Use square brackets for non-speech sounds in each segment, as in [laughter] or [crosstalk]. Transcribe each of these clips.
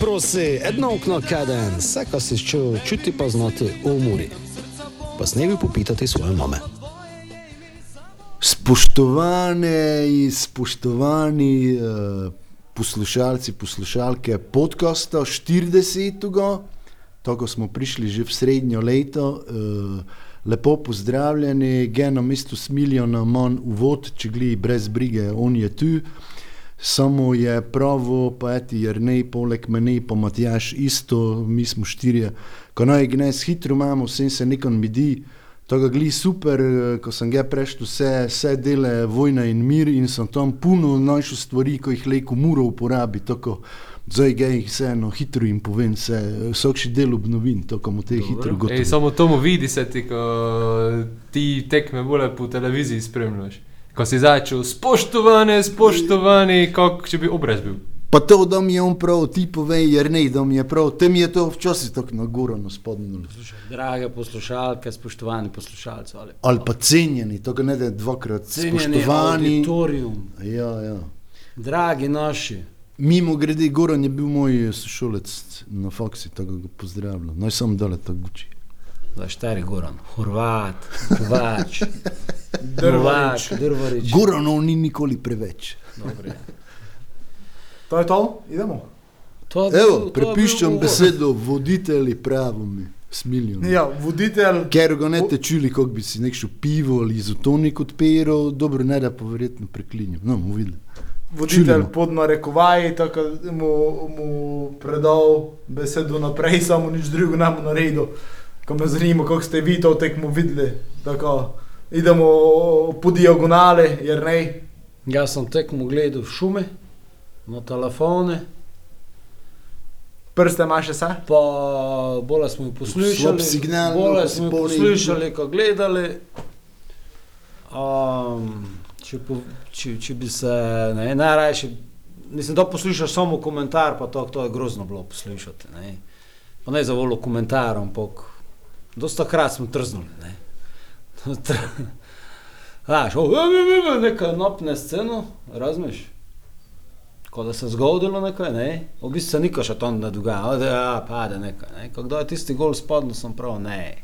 Prosi, edno okno kaden, vse, kar si čutil, čuti pa znati v umori. Pa snevi popitati svoje mame. Spoštovane in spoštovani uh, poslušalci, poslušalke podcasta 40. Tako smo prišli že v srednjo leto. Uh, lepo pozdravljeni, geno mesto s milijonom manj uvod, če gli brez brige, on je tu. Samo je pravo, pa eti Jrnej, poleg mene, pa Matjaš isto, mi smo štirje. Ko naj gnes hitro imamo, vsem se nekom midi. To ga gli super, ko sem ga prešel vse, vse dele vojna in mir in sem tam puno naših stvari, ko jih leko muro uporabi. Tako, zdaj ga jih vseeno hitro jim povem, se vsak še del obnovim, tako mu te hitro gotovo. Ej, samo to mu vidi se ti, ko ti tekme bolj po televiziji spremljaš. Ko si začel, spoštovane, spoštovani, kot če bi obraz bil. Pa to, da mi je on prav, ti povej, jer ne, da mi je prav, te mi je to včasih tako na goro, na spodnjo. Drage poslušalke, spoštovani poslušalci. Ali, Ali pa cenjeni, to ga ne da dvakrat, cenjeni spoštovani. auditorium, Ja, ja. dragi naši. Mimo grede, Goran je bil moj sošolec na faksi, tako ga pozdravljam. Naj sam dale tako guči. Zdaj štari Goran, Horvat, Kovač, [laughs] Drvač, Drvarič. Goranov ni nikoli preveč. Dobre. To je to, idemo. To je bil- Evo, to bil prepiščam uvod. besedo voditelji pravo mi. Ja, voditelj. Ker ga ne te čuli, kako bi si nekšo pivo ali izotonik odpiral, dobro ne da pa verjetno preklinjam. No, bomo videli. Voditelj pod narekovaji, tako mu, mu predal besedo naprej, samo nič drugega nam naredil. Ko me zanima, kako ste vi to tekmo videli. Tako, idemo po diagonale, jer ne. Jaz sem tekmo gledal v šume, na telefone, Prste imaš še vse? pa bolj smo jih poslušali. Signal, no, bolj ko smo jih poslušali, ko gledali. Um, če, po, če, če bi se ne, najrajši, mislim, da poslušaš samo komentar, pa to, to je grozno bilo poslušati. Ne. Pa ne za volo komentar, ampak dosta krat smo trznuli. Ne. Tr- Znaš, o, e, e, e, neka napne sceno, razumeš? Ko da se je zgodilo nekaj, ne? v bistvu se nikoli še to ne dogaja, da ja, pade nekaj. Ne? Ko kdo je tisti gol spodno, sem prav, ne.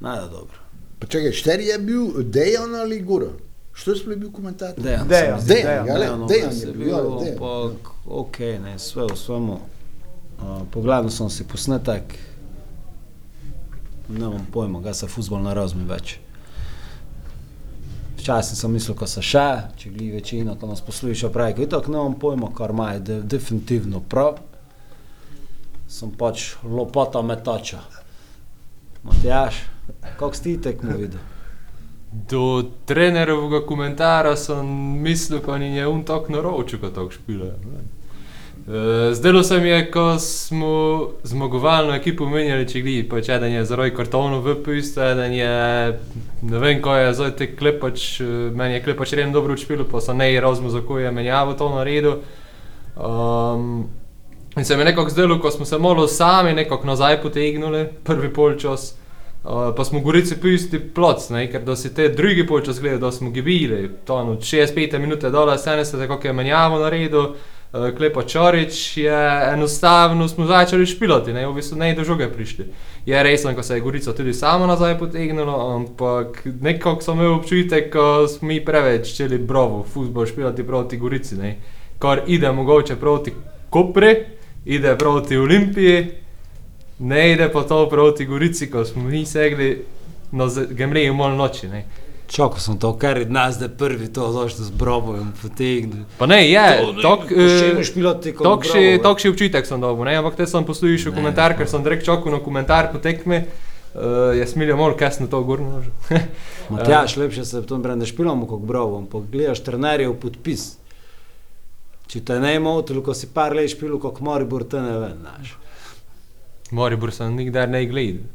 Nada dobro. Pa čakaj, šteri je bil Dejan ali Goran? Što je sploh bil komentar? Dejan, Dejan, se mi zdi. Dejan, ja, le, Dejan, Dejan se je je bil, ja, bil, Dejan, ampak ok, ne, sve v svemu. Uh, pogledal sem si posnetek, ne vem pojma, ga se futbol ne razumi več. Včasih sem mislil, ko se še, če gli večina, ko nas posluša, pravi, da ne vem pojma, kar ima, je de, definitivno prav. Sem pač lopata metača. Matjaš, kako si tekmo videl? Do trenerovega komentara sem mislil, pa ni je on tako naročil, kot tako špile. Zdelo se mi je, ko smo zmagovalno ekipo menjali, če gledi, pač eden je zaradi kartonov v pistu, eden je, ne vem, ko je zdaj te klepač, eh, meni je klepač ren dobro učpil, pa sem ne razumel, za ko je menjavo to naredil. Um, in se mi je nekako zdelo, ko smo se malo sami nekako nazaj potegnili, prvi polčas. Uh, pa smo gorici pisti ploc, ne, ker da si te drugi polčas gledali, da smo gibili, to od 65 minut dole, 70, kako je menjavo naredil, uh, Klepa Čorič je enostavno smo začeli špilati, ne, v bistvu ne do žoge prišli. Je resno, ko se je Gorica tudi sama nazaj potegnila, ampak nekako sem imel občutek, ko smo mi preveč čeli brovo, futbol špilati proti Gorici, ne, kar ide mogoče proti Kopri, ide proti Olimpiji, ne ide pa to proti Gorici, ko smo mi segli na Gemreju mol noči. Ne. Čakal sem to, kar je nas, da je prvi to zašto z brobojem potegnil. Pa ne, je, tok, eh, kot Tokši, tokši občutek sem dobil, ne? ampak te sem poslušal Ne, komentar, ker sem direkt čakal na komentar po tekmi. Uh, jaz smilja malo kasno to gurno. [laughs] Matjaš, lepše se v tom brende špilamo kot brobo, ampak gledaš trenerjev podpis. Če te ne motil, ko si par let špil, kot Maribor, te ne vem, znaš. Moribor sem nikdar ne gledal.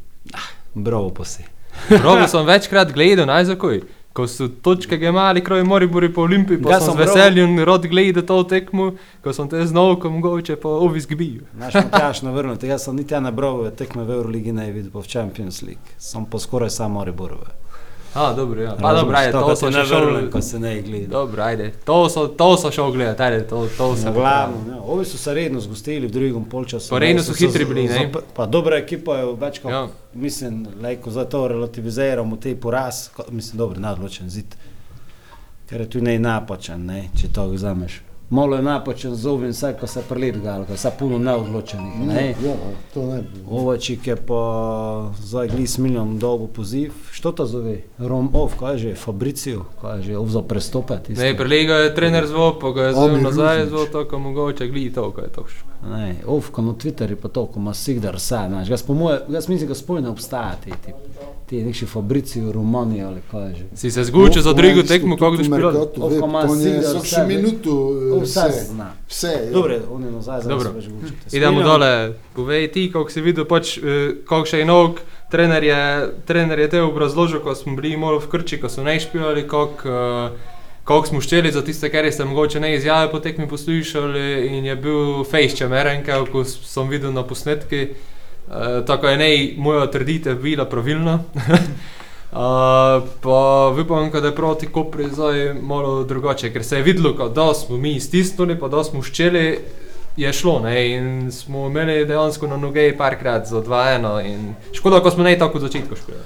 Brobo pa si. [laughs] Probo sem večkrat gledal, naj zakoj. Ko so točke gemali, kroj Moribori po Olimpiji, pa Ja, sem z veseljem rod gledal to tekmo, ko sem te znal, ko mogoče pa ovis gbijo. Znaš, Matjaš, navrno, tega sem niti ena brobove tekme v Euroligi ne videl, pa v Champions League. Sem pa skoraj samo Mariborove. A, dobro, ja. Pa dobro, ajde, to so še šel. ko se ne gleda. Dobro, ajde, to so, to so šel gledati, ajde, to, to se Glavno, ja. Ovi so se redno zgostili v drugem polčasu. Pa redno so hitri bili, ne? zap- Pa dobra ekipa je več kot, Ja. mislim, lejko za to relativiziramo te poraz, ko, mislim, dobro, nadločen zid. Ker je tu ne napačen, ne, če to vzameš. Malo je napačen zovin, vsaj ko se prelet gal, ko se puno neodločenih, ne. Ja, to ne bi. Ovačik je pa zdaj glis milijon dolgo poziv. Što to zove? Rom ov, kaj je že? Fabricio, kaj je že? Ov za prestopet. Ne, prelega je trener zvol, pa ga je Amir nazaj, zvol to, ko mogoče gledi to, ko je to. Ne, ovko na Twitterju pa to, ko ima Sigdar vse, znaš, jaz, po moje, jaz mislim, da sploh ne obstaja ti, ti, ti nekši Fabrici v Romaniji ali kaj je že. Si se zgučil za drugo tekmo, kako boš špilal? Ovko ima On je Sigdar vse, še minuto, eh, Vse vse. zna. Vse. ja. Dobre, on je nazaj, zdaj Dobro. se več gučite. Idemo dole, povej ti, kako si videl, pač, eh, kako še je nog, trener je, trener je te obrazložil, ko smo bili malo v krči, ko so ne špijali, kako, eh, kako smo šteli za tiste, ker ste mogoče ne izjave po tekmi poslušali in je bil fejšče merenke, ko sem videl na posnetki. Uh, tako je ne moja trditev bila pravilna. [laughs] Uh, pa upam, da je proti Kopri zdaj malo drugače, ker se je videlo, da smo mi stisnili, pa da smo ščeli, je šlo. Ne? In smo imeli dejansko na noge parkrat za 2-1. in Škoda, ko smo ne tako v začetku špili.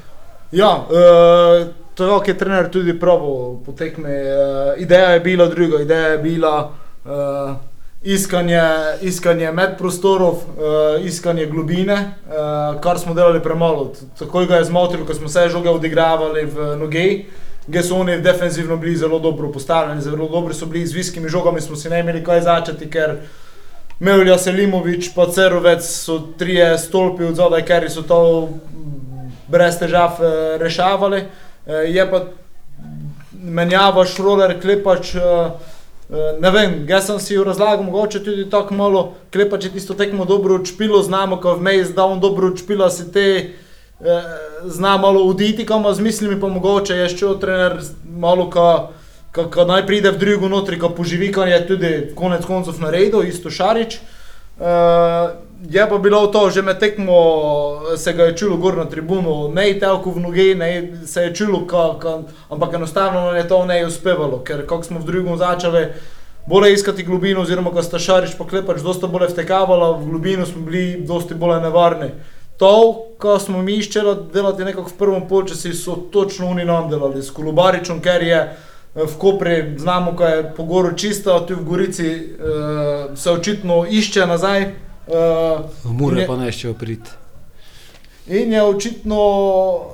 Ja, uh, tako je trener tudi pravil po tekmi. Uh, ideja je bila druga, ideja je bila uh, iskanje, iskanje medprostorov, uh, iskanje globine, uh, kar smo delali premalo. T- Takoj ga je zmotilo, ko smo vse žoge odigravali v noge. Gdje so oni defensivno bili zelo dobro postavljeni, zelo dobri so bili z viskimi žogami, smo si ne imeli kaj začeti, ker Mevlja Selimovič pa Cerovec so trije stolpi od zadaj, ker so to brez težav eh, rešavali. Eh, je pa menjava šroler, klepač. Eh, ne vem, jaz sem si razlagal, mogoče tudi tako malo, klepač je tisto tekmo dobro odšpilo, znamo, ko vmes da on dobro odšpila, si te eh, zna malo uditi, kam z mislimi, pa mogoče je še trener malo ka. Ko, ko naj pride v drugo notri, ko poživi, kar je tudi konec koncev naredil, isto Šarič. Uh, je pa bilo to, že med tekmo se ga je čulo gor na tribunu, ne je telko v noge, ne se je čulo, ka, ka, ampak enostavno je to ne je uspevalo, ker kako smo v drugom začeli bolje iskati globino, oziroma ko sta Šarič pa klepač dosta bolje vtekavala, v globino smo bili dosti bolje nevarni. To, ko smo mi iščeli delati nekako v prvem polčasu, so točno oni nam delali s Kolubaričem, ker je eh, v Kopri znamo, ko je po goru čisto, tu v Gorici uh, se očitno išče nazaj. Uh, V Mure pa ne še oprit. In je očitno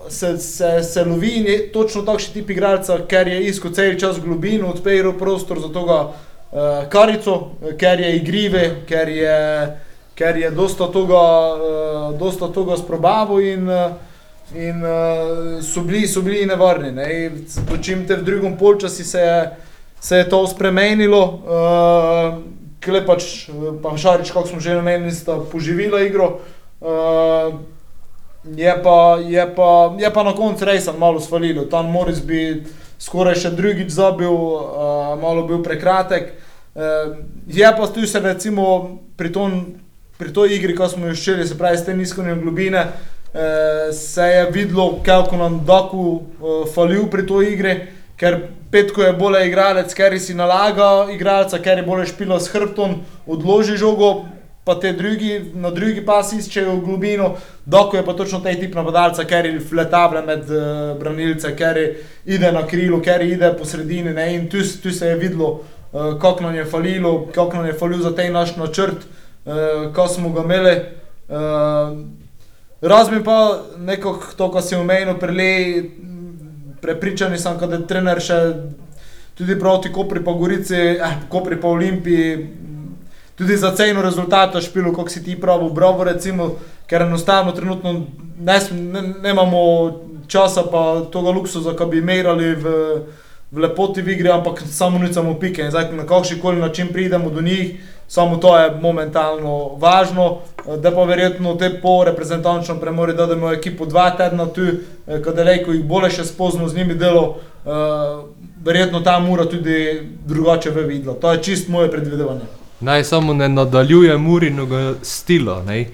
se, se, se lovi in je točno takšen tip igralca, ker je iskal cel čas globino, odpiral prostor za toga uh, karico, ker je igrive, ker je, ker je dosta toga, uh, dosta toga sprobaval in, uh, in uh, so, bili, so bili nevarni. Ne. Počim te v drugem polčasi se je, se je to spremenilo. Uh, Klepač, eh, pa Šarič, kako smo že omenili, sta poživila igro. Uh, Je pa, je, pa, je pa na koncu rejsa malo svalilo. Tam Moris bi skoraj še drugič zabil, uh, malo bil prekratek. Uh, je pa tu se recimo pri, tom, pri toj igri, ko smo jo ščeli, se pravi s tem iskanjem globine, uh, se je videlo, kako nam Daku uh, falil pri toj igri, ker Petko je bolje igralec, ker si nalaga igralca, ker je bolje špila s hrbtom, odloži žogo, pa te drugi, na drugi pas iščejo globino, doko je pa točno ta tip napadalca, ker je fletable med uh, branilce, ker je ide na krilo, ker ide po sredini ne, in tu, tu se je videlo, uh, kako nam je falilo, kako nam je falil za tej naš načrt, uh, ko smo ga imeli. Uh, Razmi pa nekako to, kar si omenil, prelej, prepričani sem, da je trener še tudi proti Kopri pa Gorici, eh, Kopri pa Olimpiji, tudi za ceno rezultata špilu, kot si ti pravi, bravo recimo, ker enostavno trenutno ne, ne, ne imamo časa pa toga luksuza, ki bi merali v, v lepoti v igri, ampak samo nucamo pike. In zdaj na kakšen koli način pridemo do njih, samo to je momentalno važno, eh, da pa verjetno te po reprezentančnem premori, da imamo ekipo dva tedna tu, eh, kad je lejko jih bolje še spoznal z njimi delo, eh, verjetno ta mura tudi drugače ve videla. To je čist moje predvidevanje. Naj samo ne nadaljuje Murinovega stila. Ne?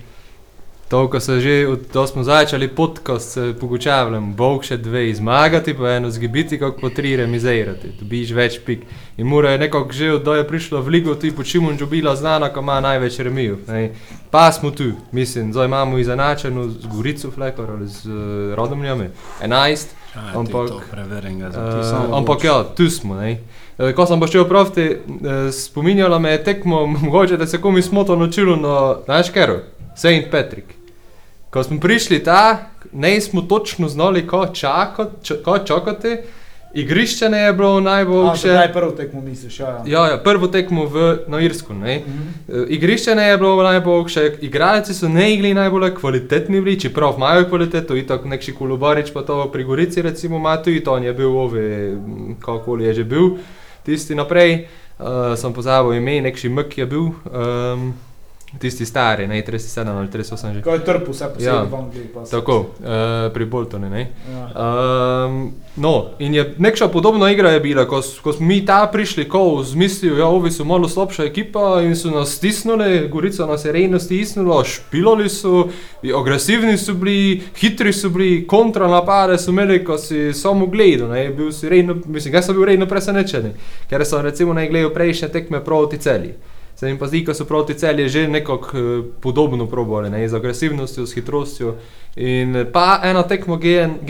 To, ko se že, od- to smo začeli podcast, se pogučavljam, Bog še dve zmagati, pa eno zgibiti, kako po tri remizirati, dobiš več pik. In mora je nekako že od je prišlo v ligo, ti počimo in bila znana, ko ima največ remijev. ne. Pa smo tu, mislim, zdaj imamo izenačeno z Gorico Flekor ali z uh, Rodomljami, 11. Ampak, preverim ga Uh, ampak ja, tu smo. Ne. Eh, Ko sem pa še opraviti, eh, spominjala me je tekmo, [laughs] mogoče da se komi smoto naučilo na naš Saint Patrick. Ko smo prišli ta, ne smo točno znali, ko čakati, č ko čakati, igrišče ne je bilo najboljše. sedaj prvo tekmo misliš, ja. ja. Ja, ja, prvo tekmo v, na Irsku. Ne. Mhm. Eh, Igrišče ne je bilo najboljše, igralci so ne igli najbolj kvalitetni bili, čeprav imajo kvaliteto, itak nekši Kulubarič pa to pri Gorici recimo ima tudi, to on je bil ove, kakoli je že bil, tisti naprej, uh, sem pozabil ime, nekši Mek je bil, um, tisti stari, ne, 37 ali 38 že. Ko je trpel vse posebej Ja. v Angliji. Tako, uh, pri Boltonu. Ja. Um, no, in je nekša podobna igra je bila, ko, ko smo mi ta prišli, ko z mislijo, da ovi so malo slabša ekipa in so nas stisnili, Gorica nas je rejno stisnila, špilali so, agresivni so bili, hitri so bili, kontranapade so imeli, ko si samo gledal, ne, bil si rejno, mislim, jaz sem bil rejno presenečen, ker sem recimo ne gledal prejšnje tekme proti celi. Se mi pa zdi, ko so proti celju že nekako eh, podobno probali, ne, z agresivnostjo, s hitrostjo. In eh, pa ena tekmo,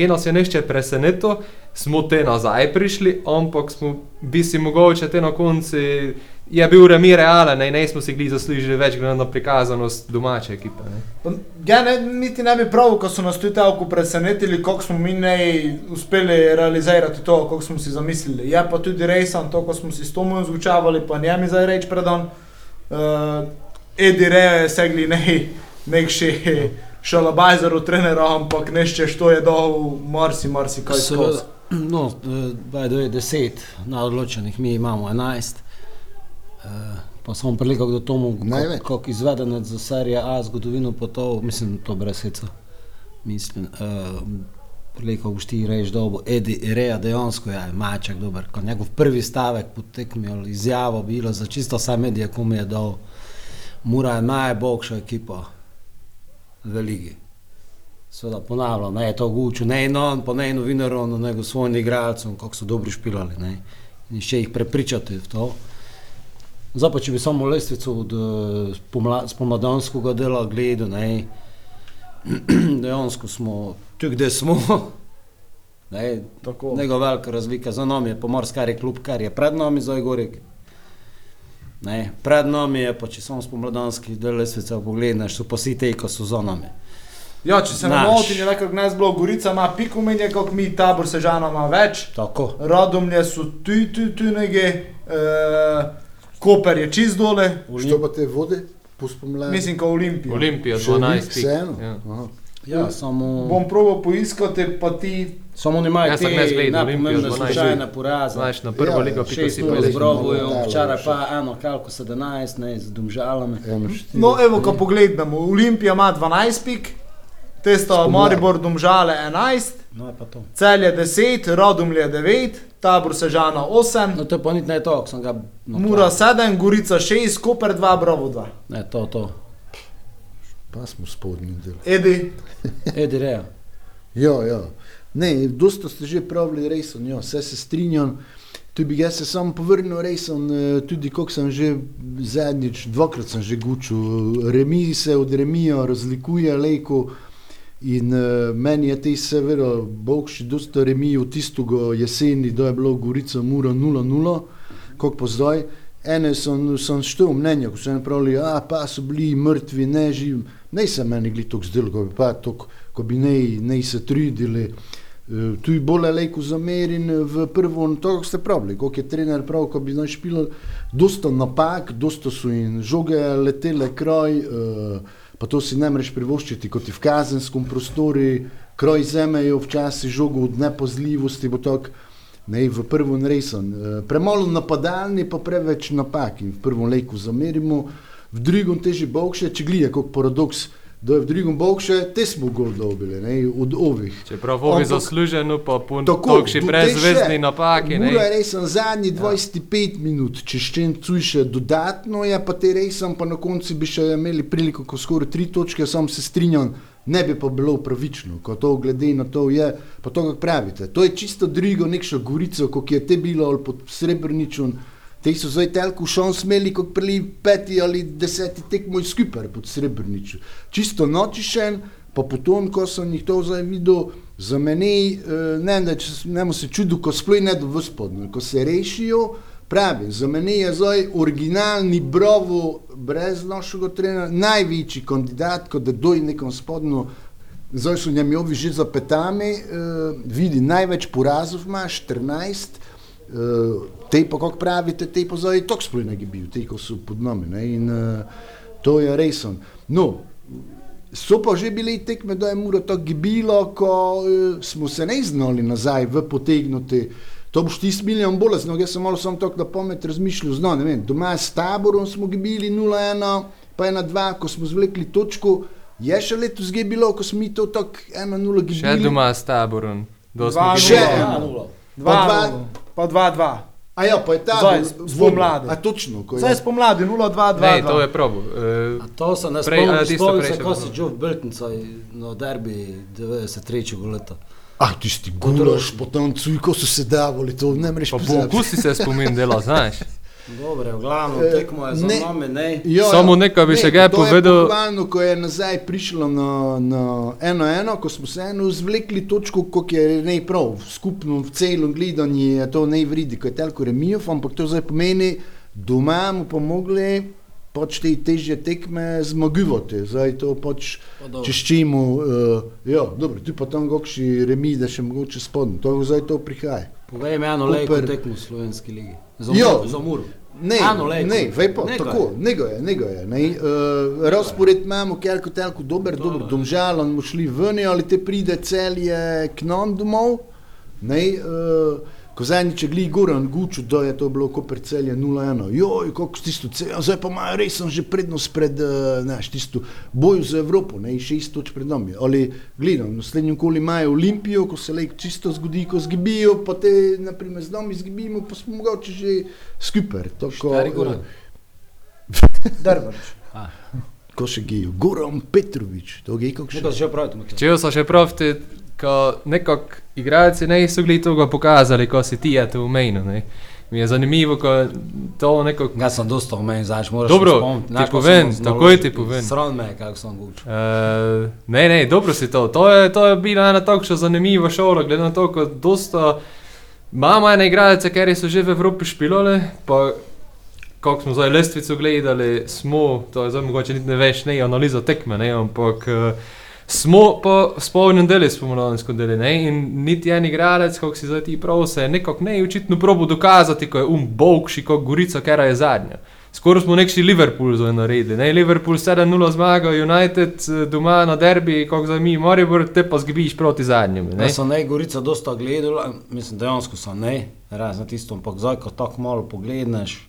nas je nešče presenetilo, smo te nazaj prišli, ampak smo, bi si mogoče te na koncu, je bil remi realen, ne, ne smo si gli zaslužili več glede na prikazanost domače ekipe. Ne. Ja, ne, niti ne bi prav, ko so nas tudi tako presenetili, kako smo mi ne uspeli realizirati to, kako smo si zamislili. Je pa tudi rejsan to, ko smo si s Tomom zvučavali, pa njemi zdaj reč predan. Uh, Edi Rejo je segli ne, nek še šalabajzer od trenera, ampak nešče što je dal marsi, marsi kaj Seveda, skozi. no, bajdo je deset, na odločenih mi imamo enajst. Uh, pa samo prilikal do tomu, Največ. kako izvedenec za serije A zgodovino potov, mislim, to brez heca. Mislim, uh, prilikal boš ti reči dobo, Edi Reja dejansko je maček dober, ko njegov prvi stavek potekmi ali izjavo bilo za čisto vse medije, ko mi je dal, Mura je najboljša ekipa v ligi. Seveda ponavljam, ne je to guču, ne in on, pa ne in novinarjem, nego svojim igralcem, kako so dobro špilali. Ne. In še jih prepričati v to. Zdaj pa, če bi samo lestvico od eh, spomla- spomladanskega dela gledal, ne, [clears throat] dejansko smo tu, kde smo. [laughs] Ne, Tako. Nego velika razlika za nami je pomorskari klub, kar je pred nami zdaj Gorek. Ne, pred nami je pa, če samo spomladanski del lestvice pogledaš, so pa vsi te, ko so za nami. Ja, če se ne motim, je nekako nas bilo, Gorica ima piko menje, kot mi, tabor Sežana ima več. Tako. Radomlje so tu, tu, tu nege, uh, Koper je čist dole, Što pa te vode po spomladi? mislim, kot Olimpija. Olimpija Še 12 veliko pik. vseeno? Ja. Aha. Ja, samo... Bom probal poiskati, pa ti. Samo oni imajo Jaz sem te ne zgledal najpomembnejše Olimpijo 12. slučajne poraze. Znaš, na prvo Ja, ligo pika Šest si. Brovujem, Malo včeraj še. pa eno kalko 17, ne, z Domžalami. No, evo, ko pogledamo, Olimpija ima 12 pik, te sta Spomladi. Maribor, Domžale 11, No, je pa to. Celje 10, Radomlje 9, Tabor Sežana 8, No, to pa niti ne to, ko sem ga... No, Mura 7, Gorica 6, Koper 2, Bravo 2. Ne, to, to. Pa smo spodnji del. Edi, [laughs] Edi Reja. Ja, ja. Ne, dosta ste že pravili rejson, ja, vse se strinjam. Tu bi jaz se samo povrnil rejson, eh, tudi kot sem že zadnjič, dvakrat sem že gučil. Remi se od remija razlikuje lejko in uh, meni je te seveda, bog še dosta remijev tistega jeseni, da je bilo Gorica Mura 0-0, kot pa zdaj. Ene sem, sem štel mnenja, ko so ene pravili, a pa so bili mrtvi, ne živi. Ne se meni gli tako zdelo, ko bi pa tako, ko bi ne, ne se trudili. Eh, Tu je bolj lejko zamerin v prvo, to kako ste pravili, kot je trener prav, ko bi naj špilal, dosta napak, dosta so jim žoge letele kraj, eh, pa to si ne moreš privoščiti, kot je v kazenskem prostoru, kraj zemejo včasih žogo od nepozljivosti, bo ne, v prvo resen. Premalo napadalni, pa preveč napak in v prvo lejko zamerimo, v drugem teži bogše, če glije, kot paradoks, da je v drugem bokše, te smo dobili, ne, od ovih. Čeprav ovi Ampak- zasluženo, pa po Tako, tokši do- brezvezdni te še. napaki. Mura je Ne? res zadnji 25 minut, če še cujše dodatno, je pa te resem, pa na koncu bi še imeli priliko, ko skoraj tri točke, sam se strinjam, ne bi pa bilo pravično, ko to glede na to je, pa to kako pravite. To je čisto drugo, nekšo gorico, kot je te bilo ali pod Srebrničem. Te so zdaj telku šon smeli, kot prili peti ali deseti tekmoj skupaj pod Srebrničem. Čisto nočišen, pa potom, ko sem jih to zdaj videl, za meni, eh, ne, da če- ne mu se čudu, ko sploh ne do vzpodno, ko se rešijo, pravi, za meni je zdaj originalni brovo, brez našega trenera, največji kandidat, ko da doj nekom spodno, zdaj so njemi ovi že za petami, eh, vidi, največ porazov ima, 14, Uh, Eh, te pa, kako pravite, te pa zdaj tako sploh ne bi bil, te ko so pod nami. Ne? In eh, to je res. No, So pa že bile tekme, da je muro to gibilo, ko e, smo se ne znali nazaj v potegnuti. To boš ti smiljen bolestno, jaz sem malo sam tako na pamet razmišljal, zno, ne vem, doma s taborom smo gibili 0-1, pa 1-2, ko smo zvlekli točko, je še letos gibilo, ko smo mi to tako 1-0 gibili. Še doma s taborom, do smo gibili. Še 1-0. Pa dva- dva, pa dva, dva. A ja, pa je ta Zdaj, spomladi. A točno, ko je. Zdaj spomladi, 0, 2, 2. Ne, to je probo. A to se ne Prej- a, spomnim, spomnim prej se, ko si Joe Biltnica na derbi 93. leta. Ah, tisti gulaš, potem cuj, ko so se davali, to ne mreš pa po pozabiti. okusi se spomin dela, znaš. [laughs] Dobre, v glavnem Eh, tekmo je za ne. nami, ne. Jo, Samo nekaj bi Ne, še kaj povedal. pohvalno, ko je nazaj prišlo na, na eno eno, ko smo se eno zvlekli točko, kot je ne prav, skupno v celem gledanju je to ne vridi, ko je telko remijo, ampak to zdaj pomeni, doma mu pomogli pač te težje tekme zmagivati, zdaj to pač Pa dobro. češčimo, uh, ja, dobro, tu pa tam kakšni remi, da še mogoče spodno, to zdaj to prihaja. Povej mi eno lejko tekmo v slovenski ligi. Za Jo. Muro, za Muro. Ne, Eno lejko. ne, vej pa, Nekaj. tako, nego je, nego je. Ne, uh, razpored imamo, kelko telko dober, dober, domžalon, mu šli ven, ali te pride celje k nam domov, ne, uh, ko zadnjič je gli Goran Guču, da je to bilo kot celje 0-1, joj, kako tisto celje, zdaj pa imajo res že prednost pred, uh, znaš, tisto boju za Evropo, ne, šest toč pred nami, ali gledam, naslednjem koli imajo Olimpijo, ko se lek čisto zgodi, ko zgibijo, pa te, naprimer, z nami zgibimo, pa smo mogoče že tako, Stari Goran. [laughs] Drvač. ko še gijo, Goran Petrovič, to je kako še. Še. Če so še profti, ko nekako igralci ne so bili tega pokazali, ko si ti je to umenil. ne. Mi je zanimivo, ko to nekako Jaz sem dosta omenjen, znaš, moraš Dobro, ti ko povem, takoj naložil- ti povem. Sram me, je, kako sem guč. Uh, ne, ne, dobro si to. To je, to je bila ena tako zanimiva šola, glede na to, ko dosta imamo ene igralce, ker so že v Evropi špilali, pa kako smo zdaj lestvico gledali, smo, to je zdaj mogoče niti ne veš, ne, analiza tekme, ne, ampak uh, smo pa spolnem deli, spomladansko deli, ne, in niti en igralec, kako si zdaj ti prav, se je nekako ne, očitno probo dokazati, ko je um bolkši, kot Gorica, ker je zadnja. Skoraj smo nekši Liverpool zdaj naredili. Ne? Liverpool 7-0 zmaga, United eh, doma na derbi, kot za mi, Maribor, te pa zgibiš proti zadnjemu. Jaz sem ne Gorica dosta gledal, mislim, dejansko sem ne, razen tisto, ampak zdaj, ko tako malo pogledneš,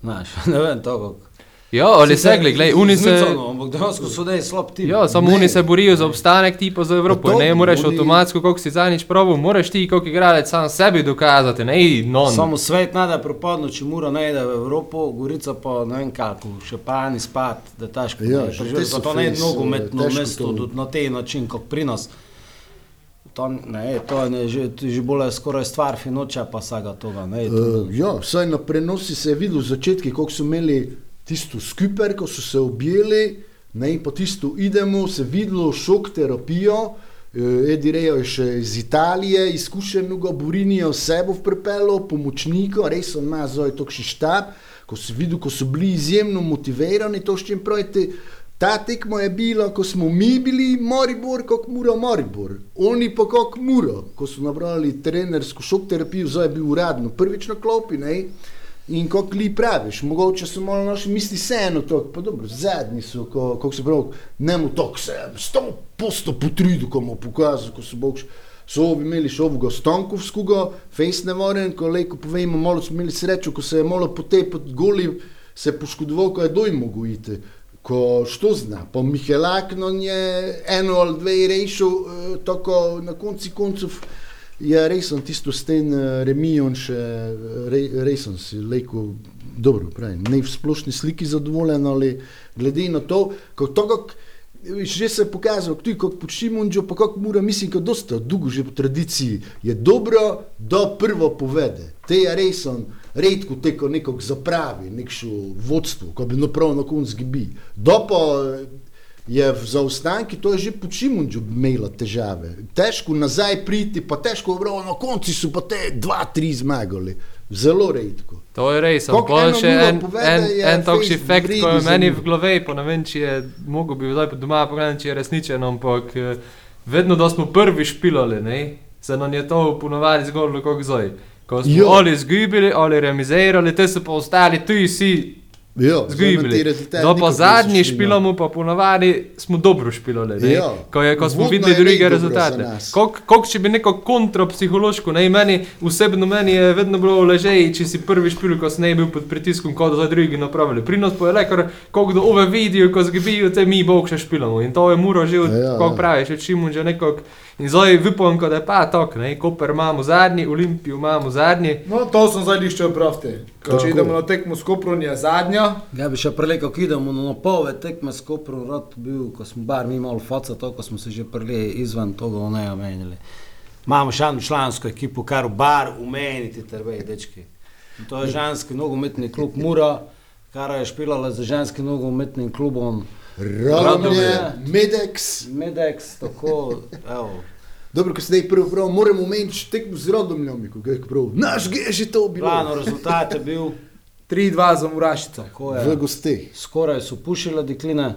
znaš, [laughs] ne vem, to kako. Ja, ali se gledaj, gledaj, oni se. Ampak dejansko so ne slab tim. Ja, samo oni se borijo za obstanek, ti pa za Evropo. Pa to, Ne moreš oni- avtomatsko, koliko si zadnjič probil, moraš ti, kot igralec, sam sebi dokazati, ne non. Samo svet nada propadno, če mora ne ide v Evropo, Gorica pa ne vem kako, še pani spat, da težko. Ja, ne, že preživiš, te so pa to ne nogometno mesto to. do- na tej način, kot pri nas. To, ne, to je ne, že, že bolj skoraj stvar finoča pa vsega toga. Ne, to, Uh, ja, vsaj na prenosi se je videl začetki, kako so imeli tisto skupaj, ko so se objeli, ne, in po tisto idemo, se videlo šok terapijo. Uh, Edi Rejo je še iz Italije, izkušenega Burinijo sebo v prepelo, pomočnika, res on ima zdaj tokši štab, ko si videl, ko so bili izjemno motivirani, to s čim pravite. Ta tekma je bila, ko smo mi bili Maribor, kot mora Maribor, oni pa kot mora, ko so nabrali trenersko šok terapijo, zdaj je bil uradno prvič na klopi, ne? In kot li praviš, mogoče so malo naši misli vseeno to, pa dobro, zadnji so, ko, kako se pravi, ne mu tok se, sto posto potrudil, ko mu pokazal, ko so bogš. So ovi imeli še ovoga Stankovskega, fejs ne varen, ko lejko povemo, malo smo imeli srečo, ko se je malo potepati goli, se je poškodoval, ko je doj mogo iti. ko što zna, pa Mihelaknon je eno ali dve rešil, eh, tako na konci koncev je resen tisto s tem eh, remijon še, eh, re, resen si lejko, dobro pravim, ne v splošni sliki zadovoljen, ali glede na to, kako to, kako Že se je pokazalo, tudi kot Počimunđo, pa kako mora, mislim, da dosta dolgo že po tradiciji je dobro, da prvo povede. Te je res on, redko teko nekog zapravi, nekšo vodstvo, ko bi naprav na konc gibi. Do pa je v zaostanki, to je že Počimunđo imela težave. Težko nazaj priti, pa težko vrlo, na konci so pa te dva, tri zmagali. Zelo redko. To je res, ampak še en, povede, en, je en takšen Facebook efekt, ko je meni v glavi, pa ne vem, če je mogel bi zdaj pa doma pogledati, če je resničen, ampak eh, vedno, da smo prvi špilali, ne, se nam je to ponovadi zgodilo kot zdaj. Ko smo Jo. ali izgubili, ali remizirali, te so pa ostali, tu si Jo, te izgubili. rezultate Do pa zadnji no. špilamo, pa ponovadi smo dobro špilali, ne, Ja. ko, je, ko smo videli druge rezultate. nas. Kako če bi neko kontrapsihološko, ne, meni osebno meni je vedno bilo ležej, če si prvi špil, ko si ne bil pod pritiskom, kot so drugi napravili. Prinos pa je le, ker da ove vidijo, ko zgibijo, te mi bog še špilamo. In to je muro že, Ja, ja, kako praviš, še čim že nekako. In zdaj vipom, da je pa tok, ne, Koper imamo zadnji, Olimpijo imamo zadnji. No, to sem zdaj lišče opraviti. Tako. Če idemo na tekmo s Koprom, je zadnja. Ja bi še prelekal, ko idemo na pove tekme s Koprom, rad bil, ko smo bar mi imeli faca, to, ko smo se že prele izvan toga ne omenili. Imamo še eno člansko ekipo, kar v bar umeniti, trvej, dečki. In to je ženski nogometni klub Mura, kar je špilala za ženskim nogometnim klubom Radomlje, Medex. Medex, tako, evo. Dobro, ko zdaj prvo prav, moramo omeniti tekmo z Radomljom, ko ga je prav. Naš ge je že to bilo. Glavno rezultat je bil, 3-2 za Murašico. V je, gosteh. skoraj so pušile dekline,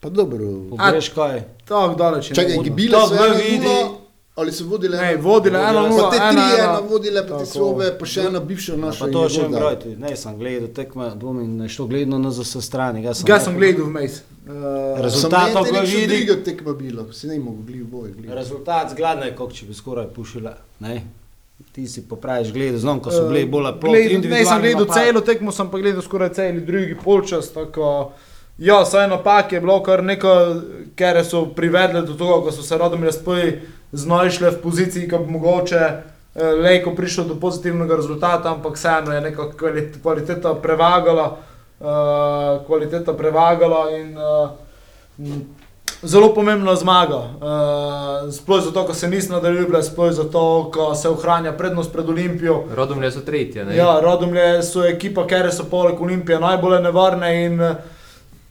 Pa dobro. pogreš kaj. Tako daleč je. Čakaj, gibile so v eno vidi- ali so vodile Ne, vodile eno Pa te tri ena. ena vodile, pa te sobe, pa še ena bivša Ja, naša. pa to je še vodila. brojiti, ne sem gledal tekme, dvomim, da je šlo gledano na ZS strani. Ga sem, Ga sem gledal vmes. Uh, Rezultat ena vidi- druga tekma bila, si ne mogo gledati boje. gledati. Rezultat zgledno je, kot če bi skoraj pušila. Ne? Ti si popraviš gled, znam, ko so bili bolj. Gled, ne sem gledal celo tekmo, sem pa gledal skoraj cel drugi polčas. Tako, ja, saj napak je bilo kar neko, ker so privedle do tega, ko so se rodom razpoji znašle v poziciji, ki bi mogoče eh, lejko prišlo do pozitivnega rezultata, ampak vseeno je neka kvali- kvaliteta prevagala, uh, kvaliteta prevagala in uh, Zelo pomembna zmaga, uh, sploh zato, ker se nismo nadaljevali, sploh zato, ker se ohranja prednost pred Olimpijo. Rodomlje so tretje, ne. Ja, Rodomlje so ekipa, ker so poleg Olimpije najbolj nevarne in eh,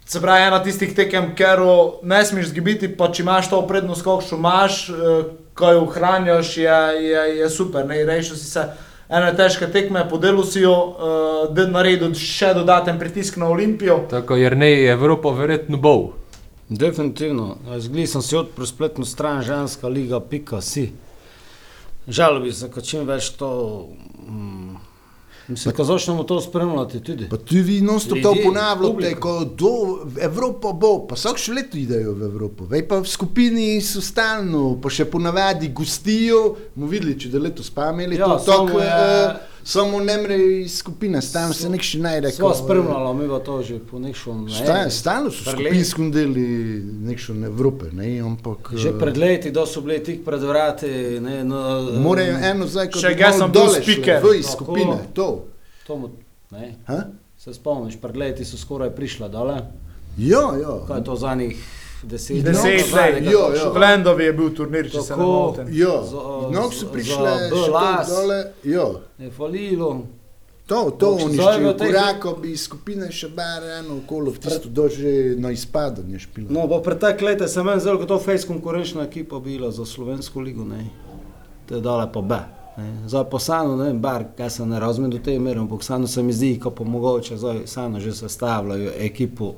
se pravi ena tistih tekem, ker ne smeš zgibiti, pa če imaš to prednost, kakšno imaš, eh, ko jo ohranjaš, je, je, je super. Ne, rešil si se ene težke tekme, podelil si jo, uh, da naredil še dodaten pritisk na Olimpijo. Tako jer ne Evropa verjetno bol. Definitivno. Zgledal sem si odprl spletno stran ženska liga, pika si. Žal bi se, ko čim več to. Mm, mislim, ko začnemo to spremljati tudi. Pa ti vi stop to ponavljate, ko do Evropa bo, pa vsak še leto idejo v Evropo. Vej pa v skupini so stalno, pa še ponavadi gostijo, bomo videli, če da leto spameli, Ja, to tako, je- eh, samo ne mre iz skupine, stalno se nek še najde. Sva ko, eh, spremljala, mi pa to že po nekšnem. Sta- Stalno so Pred leti. skupinskom deli nekšo Evrope, ne, ampak... Že eh, pred leti, da so bili tik pred vrati. Ne, no, Morajo eno zdaj, ko Še malo sem šle, speaker. V iz skupine, to. To mu, ne, Ha? se spomniš, pred leti so skoraj prišla dole. Ja, ja. Kaj je to zadnjih deset Deset let? let, nazaj, jo, nekako jo. šlo. V Lendovi je bil turnir, če se ne Tako. motim. Ja, Za- no, so prišle Belas. dole, ja. Je falilo. To, to teh- korako bi skupine še bar eno okolo, v tisto dože na izpadanje špilo. No, pa pretek leta se meni zdelo, da to fejs konkurenčna ekipa bila za slovensko ligo, ne. To je dale pa B. Ne. Zdaj pa Sano, ne vem, bar, kaj se ne razumem do te mere, ampak Sano se mi zdi, ko pa mogoče zdaj Sano že sestavljajo ekipo,